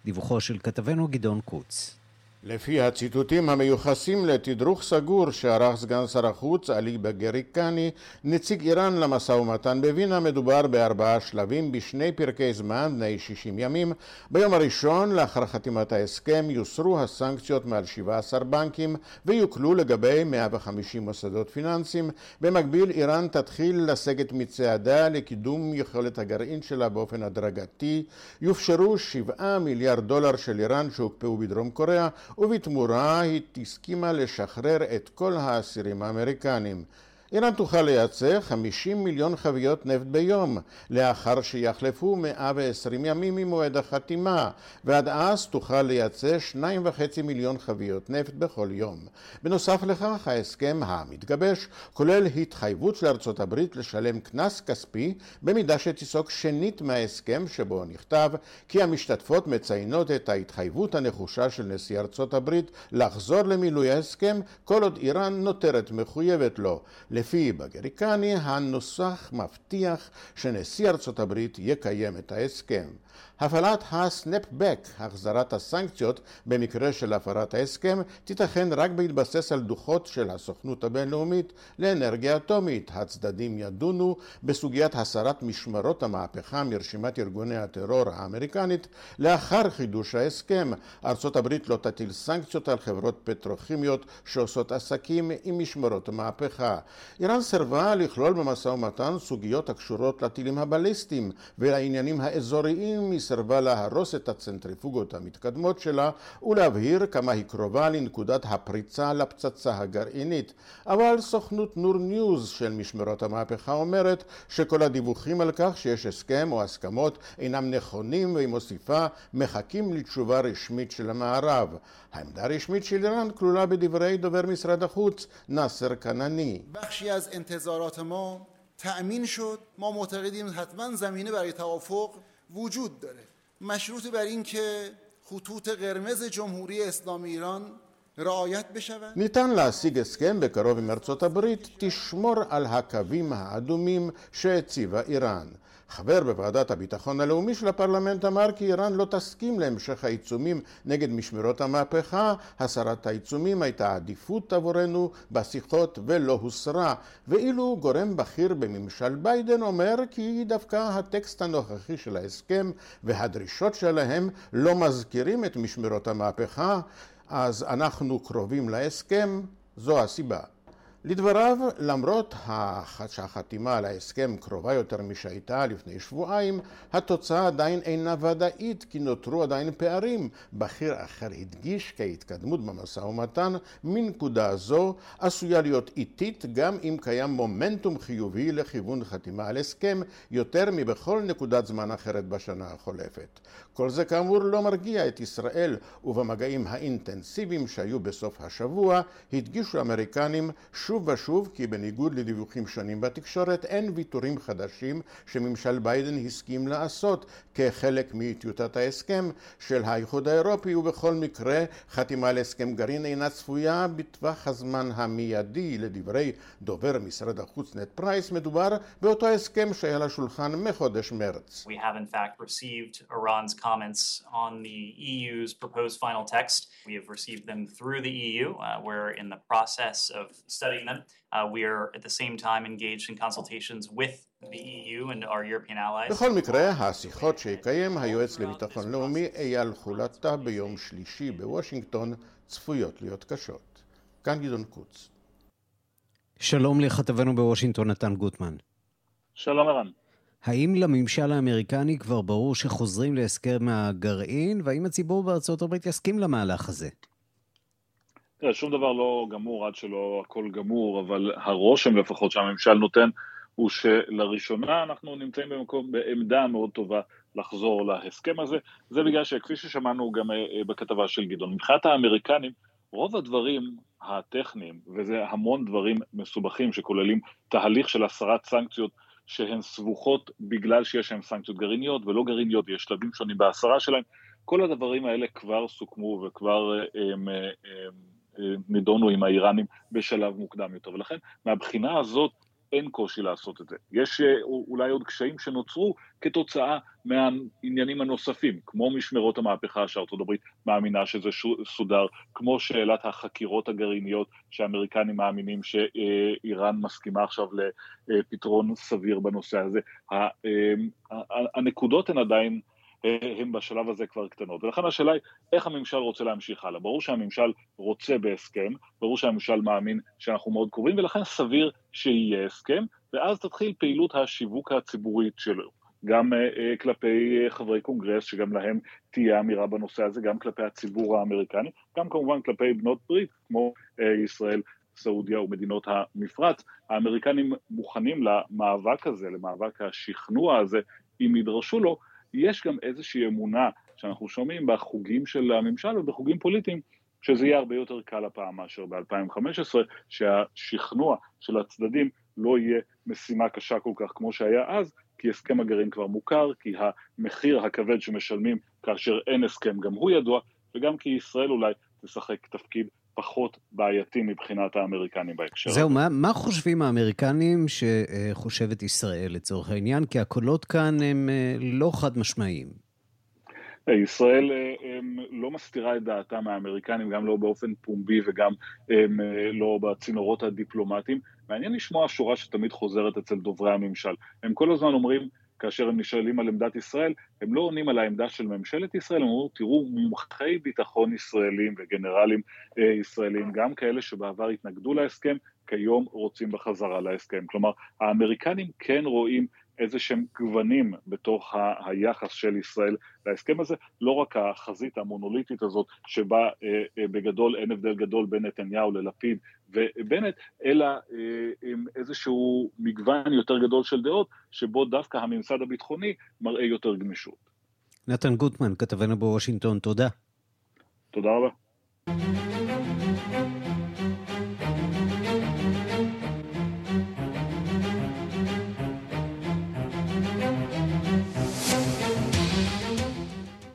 דיווחו של כתבנו גדעון קוץ. לפי הציטוטים המיוחסים לתדרוך סגור שערך סגן שר החוץ עלי בגריקני, נציג איראן למשא ומתן בווינה, מדובר בארבעה שלבים בשני פרקי זמן בני 60 ימים. ביום הראשון, לאחר חתימת ההסכם, יוסרו הסנקציות מעל 17 בנקים ויוקלו לגבי 150 מוסדות פיננסיים. במקביל, איראן תתחיל לסגת מצעדה לקידום יכולת הגרעין שלה באופן הדרגתי. יופשרו 7 מיליארד דולר של איראן שהוקפאו בדרום קוריאה ובתמורה היא הסכימה לשחרר את כל האסירים האמריקנים. איראן תוכל לייצר 50 מיליון חביות נפט ביום, לאחר שיחלפו 120 ימים ממועד החתימה, ועד אז תוכל לייצר 2.5 מיליון חביות נפט בכל יום. בנוסף לכך, ההסכם המתגבש כולל התחייבות של ארצות הברית לשלם קנס כספי במידה שתיסוג שנית מההסכם שבו נכתב כי המשתתפות מציינות את ההתחייבות הנחושה של נשיא ארצות הברית לחזור למילוי ההסכם כל עוד איראן נותרת מחויבת לו. לפי בגריקני, הנוסח מבטיח שנשיא ארצות הברית יקיים את ההסכם. הפעלת הסנפבק, החזרת הסנקציות במקרה של הפרת ההסכם, תיתכן רק בהתבסס על דוחות של הסוכנות הבינלאומית לאנרגיה אטומית. הצדדים ידונו בסוגיית הסרת משמרות המהפכה מרשימת ארגוני הטרור האמריקנית לאחר חידוש ההסכם. ארצות הברית לא תטיל סנקציות על חברות פטרוכימיות שעושות עסקים עם משמרות המהפכה. איראן סירבה לכלול במשא ומתן סוגיות הקשורות לטילים הבליסטיים ולעניינים האזוריים סירבה להרוס את הצנטריפוגות המתקדמות שלה ולהבהיר כמה היא קרובה לנקודת הפריצה לפצצה הגרעינית. אבל סוכנות נור ניוז של משמרות המהפכה אומרת שכל הדיווחים על כך שיש הסכם או הסכמות אינם נכונים והיא מוסיפה מחכים לתשובה רשמית של המערב. העמדה הרשמית של איראן כלולה בדברי דובר משרד החוץ נאסר כנעני. تأمین شد ما معتقدیم حتما زمینه برای توافق وجود داره. مشروط بر این که خطوط قرمز جمهوری اسلامی ایران ניתן להשיג הסכם בקרוב עם ארצות הברית, תשמור על הקווים האדומים שהציבה איראן. חבר בוועדת הביטחון הלאומי של הפרלמנט אמר כי איראן לא תסכים להמשך העיצומים נגד משמרות המהפכה, הסרת העיצומים הייתה עדיפות עבורנו בשיחות ולא הוסרה, ואילו גורם בכיר בממשל ביידן אומר כי דווקא הטקסט הנוכחי של ההסכם והדרישות שלהם לא מזכירים את משמרות המהפכה, אז אנחנו קרובים להסכם, זו הסיבה. לדבריו, למרות שהחתימה על ההסכם קרובה יותר משהייתה לפני שבועיים, התוצאה עדיין אינה ודאית כי נותרו עדיין פערים. בכיר אחר הדגיש כי ההתקדמות במשא ומתן מנקודה זו עשויה להיות איטית גם אם קיים מומנטום חיובי לכיוון חתימה על הסכם יותר מבכל נקודת זמן אחרת בשנה החולפת. כל זה כאמור לא מרגיע את ישראל ובמגעים האינטנסיביים שהיו בסוף השבוע הדגישו האמריקנים שוב ושוב כי בניגוד לדיווחים שונים בתקשורת אין ויתורים חדשים שממשל ביידן הסכים לעשות כחלק מטיוטת ההסכם של האיחוד האירופי ובכל מקרה חתימה על הסכם גרעין אינה צפויה בטווח הזמן המיידי לדברי דובר משרד החוץ נד פרייס מדובר באותו הסכם שהיה על השולחן מחודש מרץ. We have in fact received Iran's comments on the EU's proposed final text. We have received them through the EU. Uh, we're in the process of studying them. Uh, we are at the same time engaged in consultations with the EU and our European allies. בכל מקרה, השיחות שיקיים היועץ לביטחון לאומי אייל חולתה ביום שלישי בוושינגטון צפויות להיות קשות. כאן גדעון קוץ. שלום לכתבנו בוושינגטון, נתן גוטמן. שלום ערן. האם לממשל האמריקני כבר ברור שחוזרים להסכם הגרעין, והאם הציבור בארצות הברית יסכים למהלך הזה? תראה, שום דבר לא גמור עד שלא הכל גמור, אבל הרושם לפחות שהממשל נותן הוא שלראשונה אנחנו נמצאים במקום, בעמדה מאוד טובה לחזור להסכם הזה. זה בגלל שכפי ששמענו גם אה, בכתבה של גדעון, מבחינת האמריקנים, רוב הדברים הטכניים, וזה המון דברים מסובכים שכוללים תהליך של הסרת סנקציות שהן סבוכות בגלל שיש להן סנקציות גרעיניות ולא גרעיניות, יש שלבים שונים בהסרה שלהן, כל הדברים האלה כבר סוכמו וכבר הם, הם, הם, הם, נידונו עם האיראנים בשלב מוקדם יותר, ולכן מהבחינה הזאת אין קושי לעשות את זה. יש אה, אולי עוד קשיים שנוצרו כתוצאה מהעניינים הנוספים, כמו משמרות המהפכה שארצות הברית מאמינה שזה סודר, כמו שאלת החקירות הגרעיניות שהאמריקנים מאמינים שאיראן מסכימה עכשיו לפתרון סביר בנושא הזה. אה, הנקודות הן עדיין הן בשלב הזה כבר קטנות. ולכן השאלה היא איך הממשל רוצה להמשיך הלאה. ברור שהממשל רוצה בהסכם, ברור שהממשל מאמין שאנחנו מאוד קרובים, ולכן סביר שיהיה הסכם, ואז תתחיל פעילות השיווק הציבורית שלו. גם uh, כלפי uh, חברי קונגרס, שגם להם תהיה אמירה בנושא הזה, גם כלפי הציבור האמריקני, גם כמובן כלפי בנות ברית, כמו uh, ישראל, סעודיה ומדינות המפרץ. האמריקנים מוכנים למאבק הזה, למאבק השכנוע הזה, אם ידרשו לו, יש גם איזושהי אמונה שאנחנו שומעים בחוגים של הממשל ובחוגים פוליטיים, שזה יהיה הרבה יותר קל הפעם מאשר ב-2015, שהשכנוע של הצדדים לא יהיה משימה קשה כל כך כמו שהיה אז, כי הסכם הגרעין כבר מוכר, כי המחיר הכבד שמשלמים כאשר אין הסכם גם הוא ידוע, וגם כי ישראל אולי תשחק תפקיד פחות בעייתי מבחינת האמריקנים בהקשר הזה. זהו, מה, מה חושבים האמריקנים שחושבת ישראל לצורך העניין? כי הקולות כאן הם אה, לא חד משמעיים. אה, ישראל אה, לא מסתירה את דעתה מהאמריקנים, גם לא באופן פומבי וגם לא בצינורות הדיפלומטיים. מעניין לשמוע שורה שתמיד חוזרת אצל דוברי הממשל. הם כל הזמן אומרים, כאשר הם נשאלים על עמדת ישראל, הם לא עונים על העמדה של ממשלת ישראל, הם אומרים, תראו, מומחי ביטחון ישראלים וגנרלים אה, ישראלים, גם כאלה שבעבר התנגדו להסכם, כיום רוצים בחזרה להסכם. כלומר, האמריקנים כן רואים איזה שהם גוונים בתוך ה- היחס של ישראל להסכם הזה, לא רק החזית המונוליטית הזאת שבה אה, אה, בגדול אין הבדל גדול בין נתניהו ללפיד ובנט, אלא אה, עם איזשהו מגוון יותר גדול של דעות, שבו דווקא הממסד הביטחוני מראה יותר גמישות. נתן גוטמן, כתבנו בוושינגטון, תודה. תודה רבה.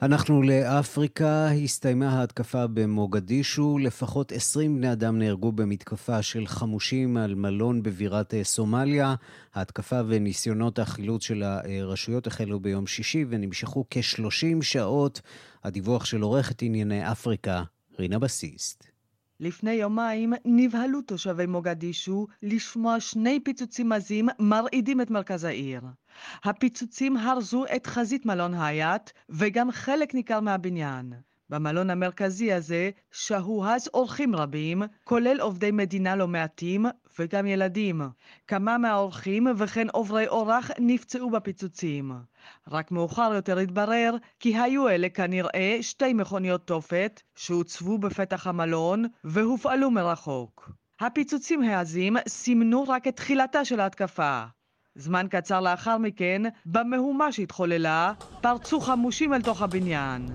אנחנו לאפריקה, הסתיימה ההתקפה במוגדישו, לפחות 20 בני אדם נהרגו במתקפה של חמושים על מלון בבירת אה, סומליה. ההתקפה וניסיונות החילוץ של הרשויות החלו ביום שישי ונמשכו כ-30 שעות. הדיווח של עורכת ענייני אפריקה, רינה בסיסט. לפני יומיים נבהלו תושבי מוגדישו לשמוע שני פיצוצים עזים מרעידים את מרכז העיר. הפיצוצים הרזו את חזית מלון הייט וגם חלק ניכר מהבניין. במלון המרכזי הזה שהו אז אורחים רבים, כולל עובדי מדינה לא מעטים וגם ילדים. כמה מהאורחים וכן עוברי אורח נפצעו בפיצוצים. רק מאוחר יותר התברר כי היו אלה כנראה שתי מכוניות תופת שהוצבו בפתח המלון והופעלו מרחוק. הפיצוצים העזים סימנו רק את תחילתה של ההתקפה. זמן קצר לאחר מכן, במהומה שהתחוללה, פרצו חמושים אל תוך הבניין.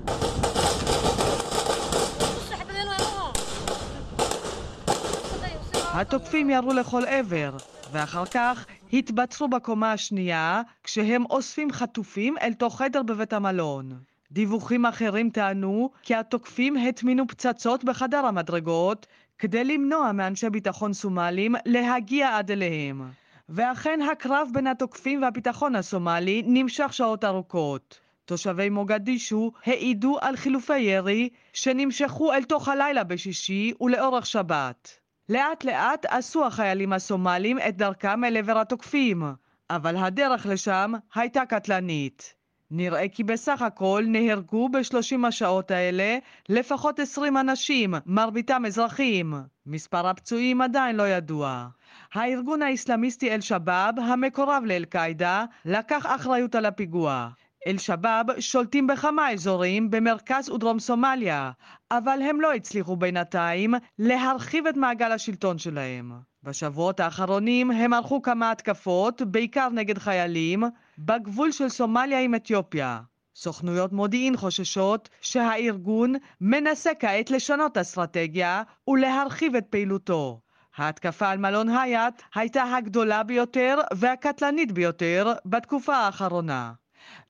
התוקפים ירו לכל עבר, ואחר כך התבצרו בקומה השנייה, כשהם אוספים חטופים אל תוך חדר בבית המלון. דיווחים אחרים טענו כי התוקפים הטמינו פצצות בחדר המדרגות כדי למנוע מאנשי ביטחון סומלים להגיע עד אליהם. ואכן הקרב בין התוקפים והביטחון הסומלי נמשך שעות ארוכות. תושבי מוגדישו העידו על חילופי ירי שנמשכו אל תוך הלילה בשישי ולאורך שבת. לאט לאט עשו החיילים הסומלים את דרכם אל עבר התוקפים, אבל הדרך לשם הייתה קטלנית. נראה כי בסך הכל נהרגו בשלושים השעות האלה לפחות עשרים אנשים, מרביתם אזרחים. מספר הפצועים עדיין לא ידוע. הארגון האסלאמיסטי אל-שבאב, המקורב לאל-קאעידה, לקח אחריות על הפיגוע. אל-שבאב שולטים בכמה אזורים במרכז ודרום סומליה, אבל הם לא הצליחו בינתיים להרחיב את מעגל השלטון שלהם. בשבועות האחרונים הם ערכו כמה התקפות, בעיקר נגד חיילים, בגבול של סומליה עם אתיופיה. סוכנויות מודיעין חוששות שהארגון מנסה כעת לשנות אסטרטגיה ולהרחיב את פעילותו. ההתקפה על מלון הייט הייתה הגדולה ביותר והקטלנית ביותר בתקופה האחרונה.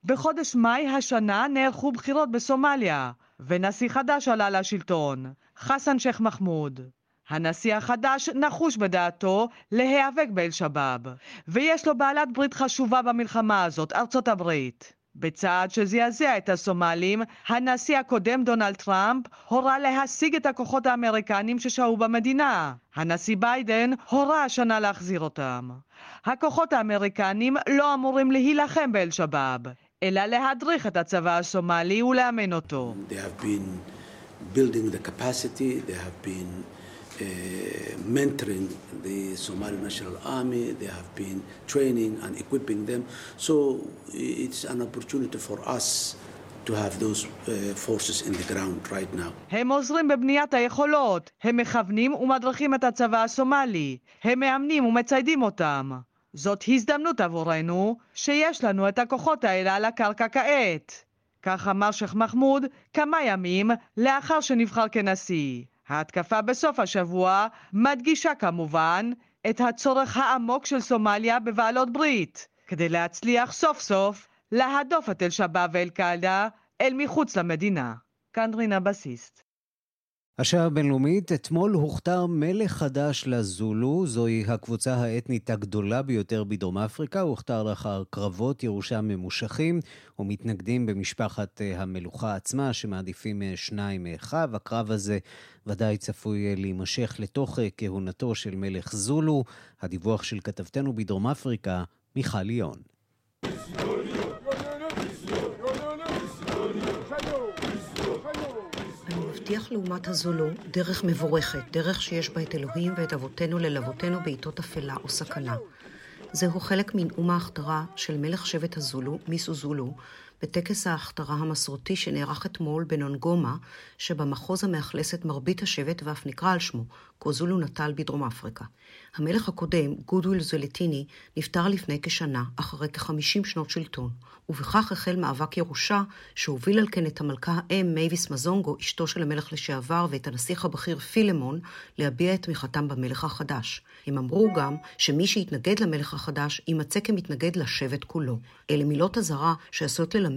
בחודש מאי השנה נערכו בחירות בסומליה, ונשיא חדש עלה לשלטון, חסן שייח' מחמוד. הנשיא החדש נחוש בדעתו להיאבק באל-שבאב, ויש לו בעלת ברית חשובה במלחמה הזאת, ארצות הברית. בצעד שזעזע את הסומלים, הנשיא הקודם דונלד טראמפ הורה להשיג את הכוחות האמריקנים ששהו במדינה. הנשיא ביידן הורה השנה להחזיר אותם. הכוחות האמריקנים לא אמורים להילחם באל-שבאב, אלא להדריך את הצבא הסומלי ולאמן אותו. They have been building the capacity, they have been Uh, mentoring the Somali National Army. They have been training and equipping them. So it's an opportunity for us to have those uh, forces in the ground right now. הם עוזרים בבניית היכולות, הם מכוונים ומדריכים את הצבא הסומלי, הם מאמנים ומציידים אותם. זאת הזדמנות עבורנו שיש לנו את הכוחות האלה על הקרקע כעת. כך אמר שייח' מחמוד כמה ימים לאחר שנבחר כנשיא. ההתקפה בסוף השבוע מדגישה כמובן את הצורך העמוק של סומליה בבעלות ברית, כדי להצליח סוף סוף להדוף את אל-שבאב ואל-קאעידה אל מחוץ למדינה. כאן רינה בסיסט. השעה הבינלאומית, אתמול הוכתר מלך חדש לזולו, זוהי הקבוצה האתנית הגדולה ביותר בדרום אפריקה, הוכתר לאחר קרבות ירושה ממושכים ומתנגדים במשפחת אה, המלוכה עצמה, שמעדיפים אה, שניים מאחיו. הקרב הזה ודאי צפוי אה, להימשך לתוך כהונתו של מלך זולו. הדיווח של כתבתנו בדרום אפריקה, מיכל ליון. מבטיח לעומת הזולו דרך מבורכת, דרך שיש בה את אלוהים ואת אבותינו ללוותנו בעיתות אפלה או סכנה. זהו חלק מנאום ההכתרה של מלך שבט הזולו, מיסו זולו, בטקס ההכתרה המסורתי שנערך אתמול בנונגומה, שבמחוז המאכלס את מרבית השבט ואף נקרא על שמו, קוזולו נטל בדרום אפריקה. המלך הקודם, גודוויל זולטיני, נפטר לפני כשנה, אחרי כחמישים שנות שלטון, ובכך החל מאבק ירושה, שהוביל על כן את המלכה האם מייביס מזונגו, אשתו של המלך לשעבר, ואת הנסיך הבכיר פילמון, להביע את תמיכתם במלך החדש. הם אמרו גם שמי שיתנגד למלך החדש, יימצא כמתנגד לשבט כולו. אלה מילות אזהרה שעשויות ללמד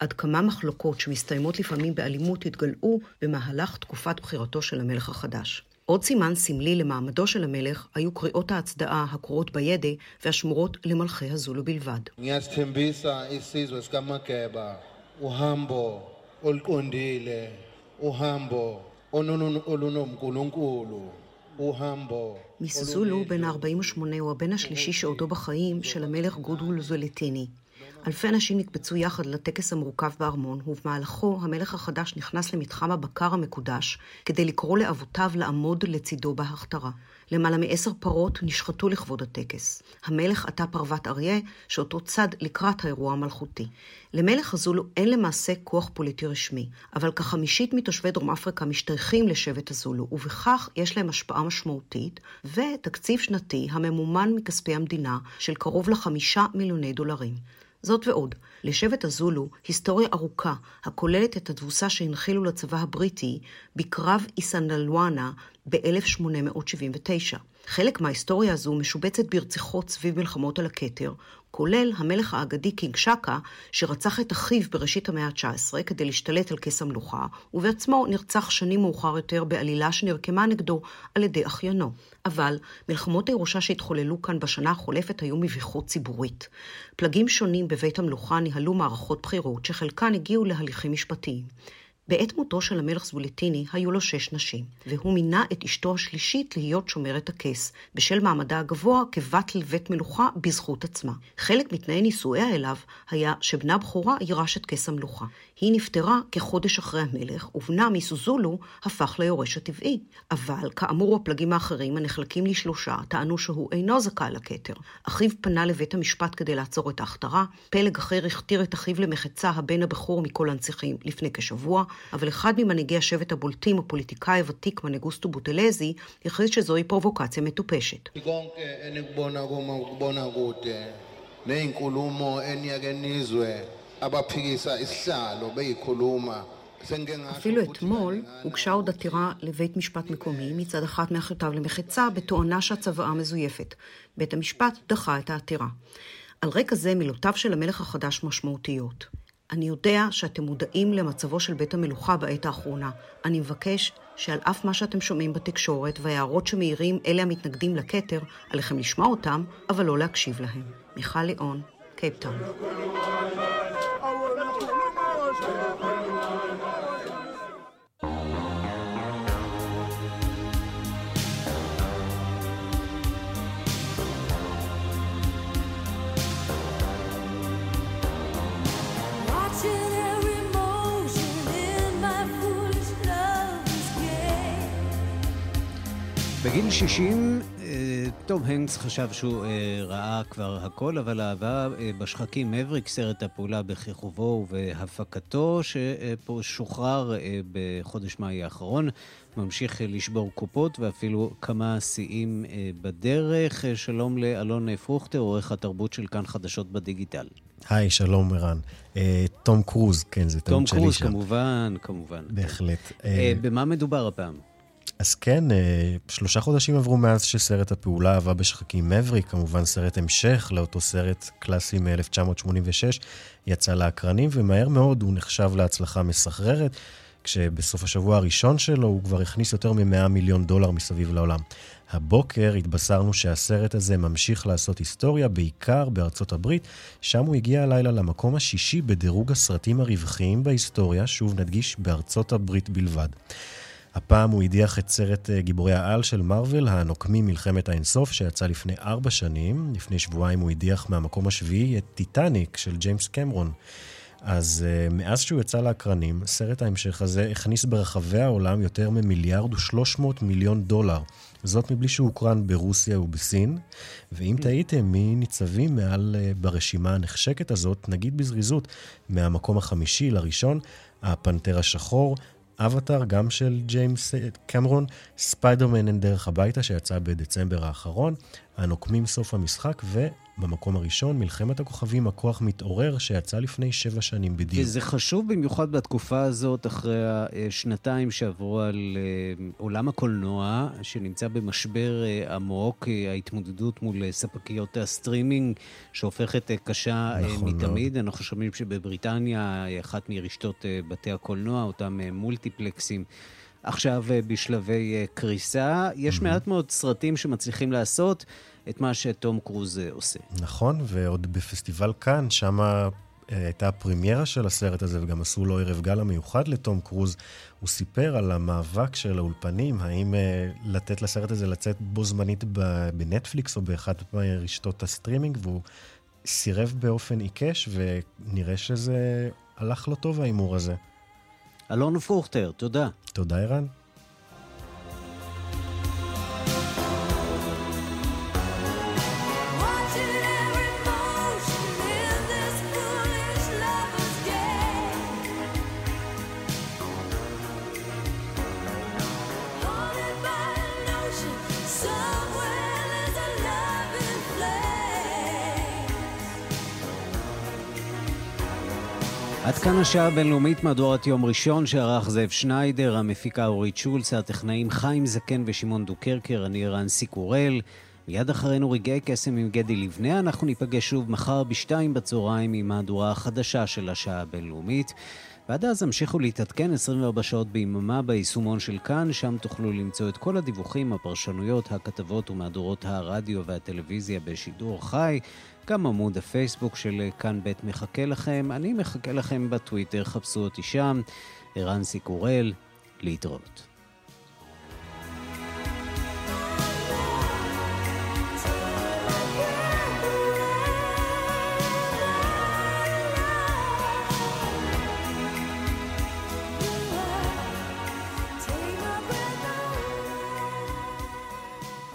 עד כמה מחלוקות שמסתיימות לפעמים באלימות התגלעו במהלך תקופת בחירתו של המלך החדש. עוד סימן סמלי למעמדו של המלך היו קריאות ההצדעה הקרואות Bayede והשמורות למלכי הזולו בלבד. מיסזולו, בן ה-48, הוא הבן השלישי שעודו בחיים של המלך גודול זולטיני. אלפי אנשים נקבצו יחד לטקס המורכב בארמון, ובמהלכו המלך החדש נכנס למתחם הבקר המקודש, כדי לקרוא לאבותיו לעמוד לצידו בהכתרה. למעלה מעשר פרות נשחטו לכבוד הטקס. המלך עטה פרוות אריה, שאותו צד לקראת האירוע המלכותי. למלך הזולו אין למעשה כוח פוליטי רשמי, אבל כחמישית מתושבי דרום אפריקה משתייכים לשבט הזולו, ובכך יש להם השפעה משמעותית, ותקציב שנתי הממומן מכספי המדינה של קרוב לחמישה מיליוני דולרים. זאת ועוד, לשבט הזולו היסטוריה ארוכה הכוללת את התבוסה שהנחילו לצבא הבריטי בקרב איסנדלואנה ב-1879. חלק מההיסטוריה הזו משובצת ברציחות סביב מלחמות על הכתר, כולל המלך האגדי קינג שקה, שרצח את אחיו בראשית המאה ה-19 כדי להשתלט על כס המלוכה, ובעצמו נרצח שנים מאוחר יותר בעלילה שנרקמה נגדו על ידי אחיינו. אבל מלחמות הירושה שהתחוללו כאן בשנה החולפת היו מביכות ציבורית. פלגים שונים בבית המלוכה ניהלו מערכות בחירות שחלקן הגיעו להליכים משפטיים. בעת מותו של המלך זבולטיני היו לו שש נשים, והוא מינה את אשתו השלישית להיות שומרת הכס, בשל מעמדה הגבוה כבת לבית מלוכה בזכות עצמה. חלק מתנאי נישואיה אליו היה שבנה בכורה יירש את כס המלוכה. היא נפטרה כחודש אחרי המלך, ובנה מסוזולו הפך ליורש הטבעי. אבל, כאמור הפלגים האחרים, הנחלקים לשלושה, טענו שהוא אינו זכאי לכתר. אחיו פנה לבית המשפט כדי לעצור את ההכתרה, פלג אחר הכתיר את אחיו למחצה הבן הבכור מכל הנציחים לפני כשבוע, אבל אחד ממנהיגי השבט הבולטים, הפוליטיקאי הוותיק מנגוסטו בוטלזי, הכריז שזוהי פרובוקציה מטופשת. אפילו אתמול הוגשה עוד עתירה לבית משפט מקומי מצד אחת מאחיותיו למחצה בתואנה שהצוואה מזויפת. בית המשפט דחה את העתירה. על רקע זה מילותיו של המלך החדש משמעותיות. אני יודע שאתם מודעים למצבו של בית המלוכה בעת האחרונה. אני מבקש שעל אף מה שאתם שומעים בתקשורת וההערות שמעירים אלה המתנגדים לכתר, עליכם לשמוע אותם, אבל לא להקשיב להם. מיכל ליאון, קייפטאון. בגיל 60, תום אה, הנקס חשב שהוא אה, ראה כבר הכל, אבל אהבה אה, בשחקים מבריק, סרט הפעולה בכיכובו ובהפקתו, ששוחרר בחודש מאי האחרון, ממשיך לשבור קופות ואפילו כמה שיאים בדרך. שלום לאלון פרוכטר, עורך התרבות של כאן חדשות בדיגיטל. היי, שלום ערן. תום קרוז, כן, זה טעות שלי שם. תום קרוז, כמובן, כמובן. בהחלט. במה מדובר הפעם? אז כן, אה, שלושה חודשים עברו מאז שסרט הפעולה אהבה בשחקים מבריק, כמובן סרט המשך לאותו סרט קלאסי מ-1986, יצא לאקרנים, ומהר מאוד הוא נחשב להצלחה מסחררת, כשבסוף השבוע הראשון שלו הוא כבר הכניס יותר מ-100 מיליון דולר מסביב לעולם. הבוקר התבשרנו שהסרט הזה ממשיך לעשות היסטוריה, בעיקר בארצות הברית, שם הוא הגיע הלילה למקום השישי בדירוג הסרטים הרווחיים בהיסטוריה, שוב נדגיש, בארצות הברית בלבד. הפעם הוא הדיח את סרט אה, גיבורי העל של מארוול, הנוקמים מלחמת האינסוף, שיצא לפני ארבע שנים. לפני שבועיים הוא הדיח מהמקום השביעי את טיטניק של ג'יימס קמרון. אז אה, מאז שהוא יצא לאקרנים, סרט ההמשך הזה הכניס ברחבי העולם יותר ממיליארד ושלוש מאות מיליון דולר. זאת מבלי שהוא הוקרן ברוסיה ובסין. ואם תהיתם מי ניצבים מעל אה, ברשימה הנחשקת הזאת, נגיד בזריזות, מהמקום החמישי לראשון, הפנתר השחור, אבטאר, גם של ג'יימס אה, קמרון, ספיידרמן אין דרך הביתה, שיצא בדצמבר האחרון, הנוקמים סוף המשחק, ובמקום הראשון, מלחמת הכוכבים, הכוח מתעורר, שיצא לפני שבע שנים בדיוק. וזה חשוב במיוחד בתקופה הזאת, אחרי השנתיים שעברו על אה, עולם הקולנוע, שנמצא במשבר אה, עמוק, ההתמודדות מול ספקיות הסטרימינג, שהופכת קשה נכון מתמיד. מאוד. אנחנו שומעים שבבריטניה, אחת מרשתות בתי הקולנוע, אותם מולטיפלקסים, עכשיו אה, בשלבי אה, קריסה. יש mm-hmm. מעט מאוד סרטים שמצליחים לעשות את מה שתום קרוז אה, עושה. נכון, ועוד בפסטיבל כאן, שם הייתה הפרימיירה של הסרט הזה, וגם עשו לו ערב גאלה מיוחד לתום קרוז. הוא סיפר על המאבק של האולפנים, האם לתת לסרט הזה לצאת בו זמנית בנטפליקס או באחת מרשתות הסטרימינג, והוא סירב באופן עיקש, ונראה שזה הלך לא טוב ההימור הזה. אלון פרוכטר, תודה. תודה, ערן. כאן השעה הבינלאומית מהדורת יום ראשון שערך זאב שניידר, המפיקה אורית שולץ, הטכנאים חיים זקן ושמעון דוקרקר, אני רנסי קורל. מיד אחרינו רגעי קסם עם גדי לבנה, אנחנו ניפגש שוב מחר בשתיים בצהריים עם מהדורה החדשה של השעה הבינלאומית. ועד אז המשיכו להתעדכן 24 שעות ביממה ביישומון של כאן, שם תוכלו למצוא את כל הדיווחים, הפרשנויות, הכתבות ומהדורות הרדיו והטלוויזיה בשידור חי. גם עמוד הפייסבוק של כאן ב' מחכה לכם. אני מחכה לכם בטוויטר, חפשו אותי שם. ערן סיקורל, להתראות.